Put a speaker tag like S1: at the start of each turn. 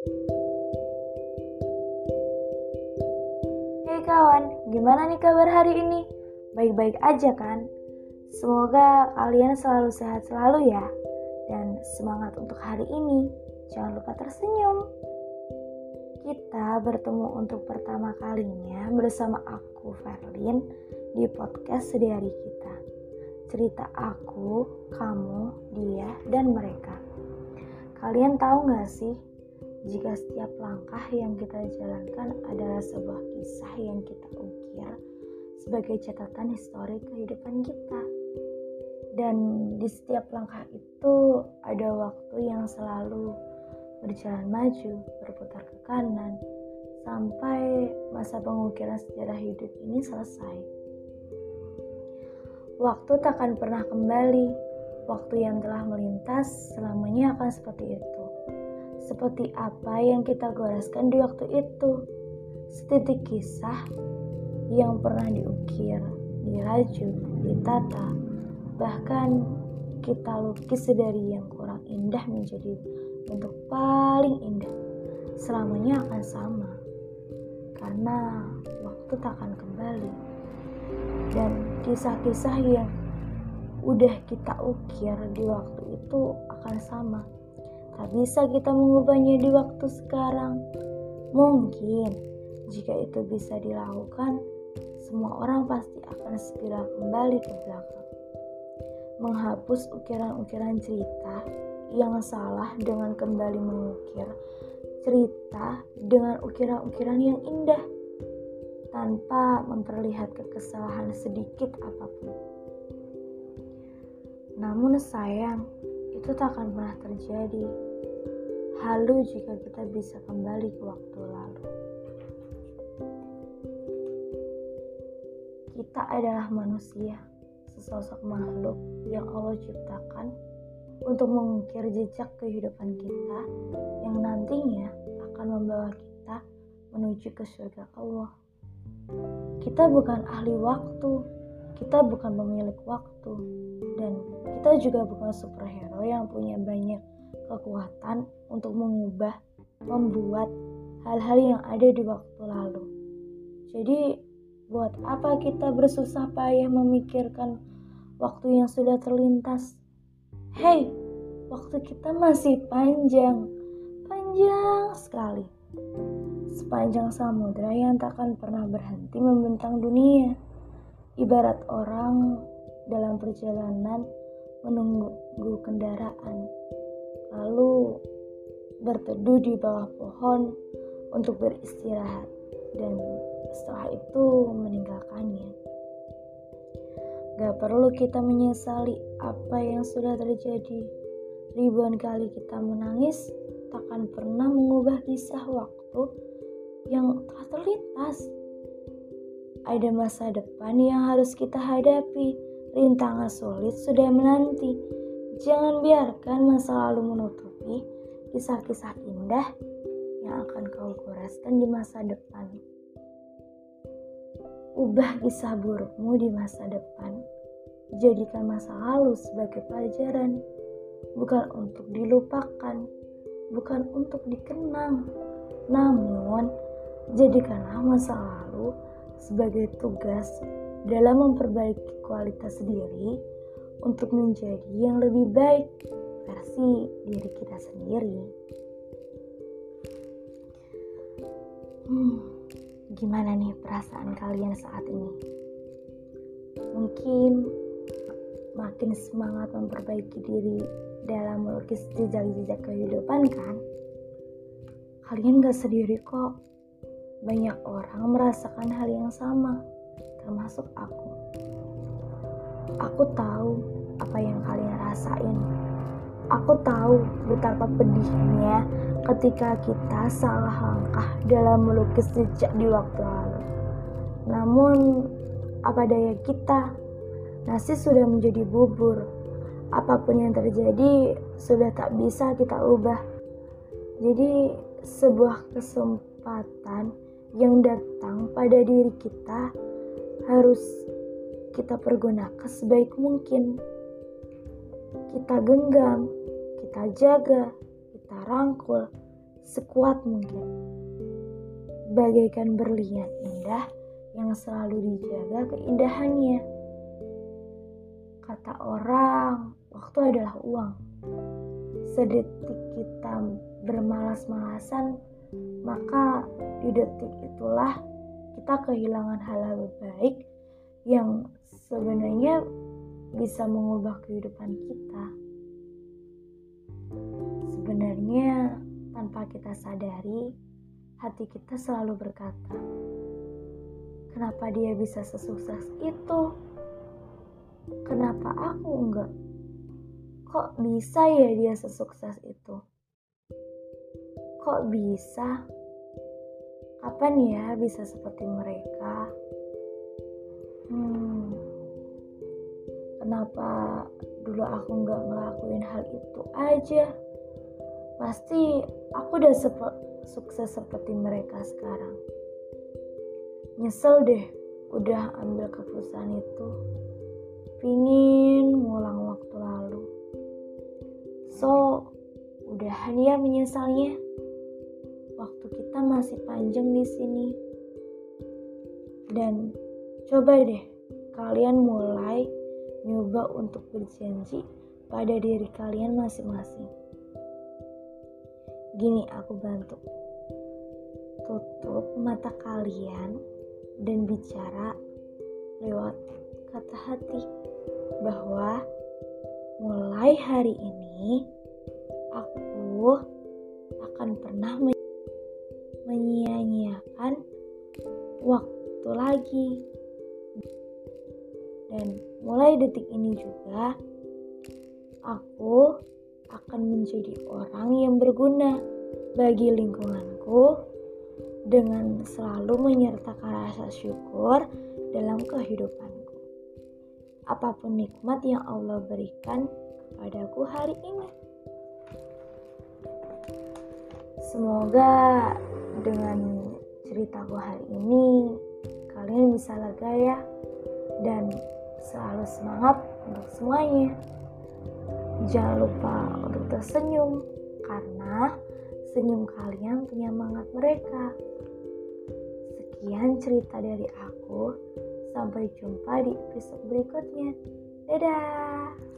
S1: Hey kawan, gimana nih kabar hari ini? Baik-baik aja kan? Semoga kalian selalu sehat selalu ya. Dan semangat untuk hari ini. Jangan lupa tersenyum. Kita bertemu untuk pertama kalinya bersama aku, Verlin, di podcast Sedari Kita. Cerita aku, kamu, dia, dan mereka. Kalian tahu gak sih, jika setiap langkah yang kita jalankan adalah sebuah kisah yang kita ukir sebagai catatan histori kehidupan kita. Dan di setiap langkah itu ada waktu yang selalu berjalan maju, berputar ke kanan, sampai masa pengukiran sejarah hidup ini selesai. Waktu takkan pernah kembali, waktu yang telah melintas selamanya akan seperti itu. Seperti apa yang kita goreskan di waktu itu, setitik kisah yang pernah diukir, dirajut, ditata, bahkan kita lukis dari yang kurang indah menjadi untuk paling indah. Selamanya akan sama karena waktu tak akan kembali. Dan kisah-kisah yang udah kita ukir di waktu itu akan sama tak bisa kita mengubahnya di waktu sekarang mungkin jika itu bisa dilakukan semua orang pasti akan segera kembali ke belakang menghapus ukiran-ukiran cerita yang salah dengan kembali mengukir cerita dengan ukiran-ukiran yang indah tanpa memperlihatkan kesalahan sedikit apa pun. Namun sayang, itu tak akan pernah terjadi. Halu jika kita bisa kembali ke waktu lalu. Kita adalah manusia, sesosok makhluk yang Allah ciptakan untuk mengukir jejak kehidupan kita yang nantinya akan membawa kita menuju ke surga Allah. Kita bukan ahli waktu, kita bukan pemilik waktu, dan kita juga bukan superhero yang punya banyak kekuatan untuk mengubah, membuat hal-hal yang ada di waktu lalu. Jadi, buat apa kita bersusah payah memikirkan waktu yang sudah terlintas? Hei, waktu kita masih panjang, panjang sekali. Sepanjang samudra yang takkan pernah berhenti membentang dunia. Ibarat orang dalam perjalanan menunggu kendaraan, lalu berteduh di bawah pohon untuk beristirahat, dan setelah itu meninggalkannya. Gak perlu kita menyesali apa yang sudah terjadi. Ribuan kali kita menangis, takkan pernah mengubah kisah waktu yang telah terlintas. Ada masa depan yang harus kita hadapi. Rintangan sulit sudah menanti. Jangan biarkan masa lalu menutupi kisah-kisah indah yang akan kau goreskan di masa depan. Ubah kisah burukmu di masa depan. Jadikan masa lalu sebagai pelajaran, bukan untuk dilupakan, bukan untuk dikenang. Namun, jadikanlah masa lalu sebagai tugas dalam memperbaiki kualitas diri untuk menjadi yang lebih baik versi diri kita sendiri. Hmm gimana nih perasaan kalian saat ini? Mungkin makin semangat memperbaiki diri dalam melukis jejak-jejak kehidupan kan? Kalian gak sendiri kok. Banyak orang merasakan hal yang sama, termasuk aku. Aku tahu apa yang kalian rasain. Aku tahu betapa pedihnya ketika kita salah langkah dalam melukis jejak di waktu lalu. Namun, apa daya kita? Nasi sudah menjadi bubur. Apa pun yang terjadi sudah tak bisa kita ubah. Jadi, sebuah kesempatan yang datang pada diri kita harus kita pergunakan sebaik mungkin. Kita genggam, kita jaga, kita rangkul, sekuat mungkin. Bagaikan berlian indah yang selalu dijaga keindahannya. Kata orang, waktu adalah uang. Sedetik kita bermalas-malasan, maka di detik itulah kita kehilangan hal-hal baik yang sebenarnya bisa mengubah kehidupan kita. Sebenarnya, tanpa kita sadari, hati kita selalu berkata, "Kenapa dia bisa sesukses itu? Kenapa aku enggak? Kok bisa ya dia sesukses itu? Kok bisa? Kapan ya bisa seperti mereka?" Hmm, kenapa dulu aku nggak ngelakuin hal itu aja? Pasti aku udah sepe sukses seperti mereka sekarang. Nyesel deh udah ambil keputusan itu. Pingin ngulang waktu lalu. So, udah ya menyesalnya. Kita masih panjang di sini. Dan Coba deh, kalian mulai nyoba untuk berjanji pada diri kalian masing-masing. Gini aku bantu. Tutup mata kalian dan bicara lewat kata hati bahwa mulai hari ini aku akan pernah menyia-nyiakan waktu lagi dan mulai detik ini juga, aku akan menjadi orang yang berguna bagi lingkunganku dengan selalu menyertakan rasa syukur dalam kehidupanku. Apa pun nikmat yang Allah berikan kepadaku hari ini. Semoga dengan ceritaku hari ini kalian bisa lega ya dan Selalu semangat untuk semuanya. Jangan lupa untuk tersenyum karena senyum kalian penyemangat mereka. Sekian cerita dari aku. Sampai jumpa di episode berikutnya. Dadah.